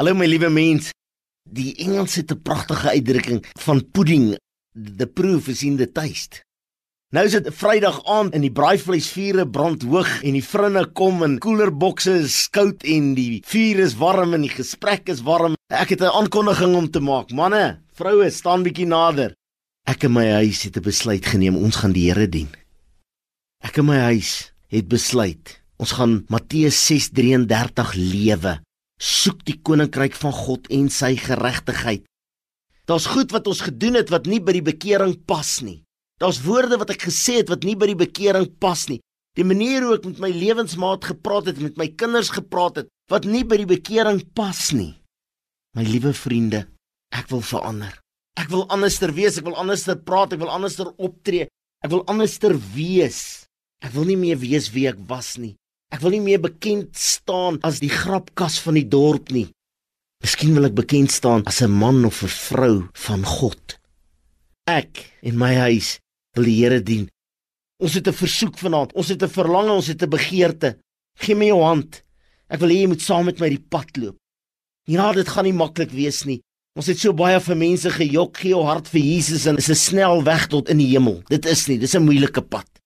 Hallo my liewe mens. Die Engels het 'n pragtige uitdrukking van pudding. The proof is in the taste. Nou is dit Vrydag aand en die braaivleisvure brand hoog en die vrinne kom in koelerbokse is koud en die vuur is warm en die gesprek is warm. Ek het 'n aankondiging om te maak. Manne, vroue, staan bietjie nader. Ek in my huis het 'n besluit geneem. Ons gaan die Here dien. Ek in my huis het besluit. Ons gaan Matteus 6:33 lewe. Soek die koninkryk van God en sy geregtigheid. Daar's goed wat ons gedoen het wat nie by die bekering pas nie. Daar's woorde wat ek gesê het wat nie by die bekering pas nie. Die manier hoe ek met my lewensmaat gepraat het, met my kinders gepraat het, wat nie by die bekering pas nie. My liewe vriende, ek wil verander. Ek wil anderster wees, ek wil anderster praat, ek wil anderster optree. Ek wil anderster wees. Ek wil nie meer wees wie ek was nie. Ek wil nie meer bekend staan as die grapkas van die dorp nie. Miskien wil ek bekend staan as 'n man of 'n vrou van God. Ek en my huis wil die Here dien. Ons het 'n versoek vanaand. Ons het 'n verlange, ons het 'n begeerte. Gee my jou hand. Ek wil hê jy moet saam met my die pad loop. Ja, dit gaan nie maklik wees nie. Ons het so baie vir mense gejok, gee jou hart vir Jesus en is 'n snel weg tot in die hemel. Dit is nie, dis 'n moeilike pad.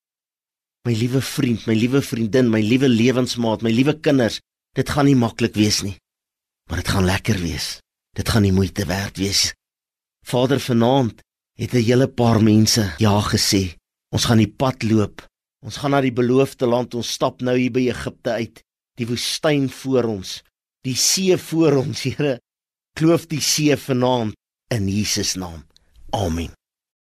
My liewe vriend, my liewe vriendin, my liewe lewensmaat, my liewe kinders, dit gaan nie maklik wees nie. Maar dit gaan lekker wees. Dit gaan nie moeite werd wees. Vader vanaand, het 'n hele paar mense ja gesê. Ons gaan die pad loop. Ons gaan na die beloofde land. Ons stap nou hier by Egipte uit. Die woestyn voor ons, die see voor ons, Here. Kloof die see vanaand in Jesus naam. Amen.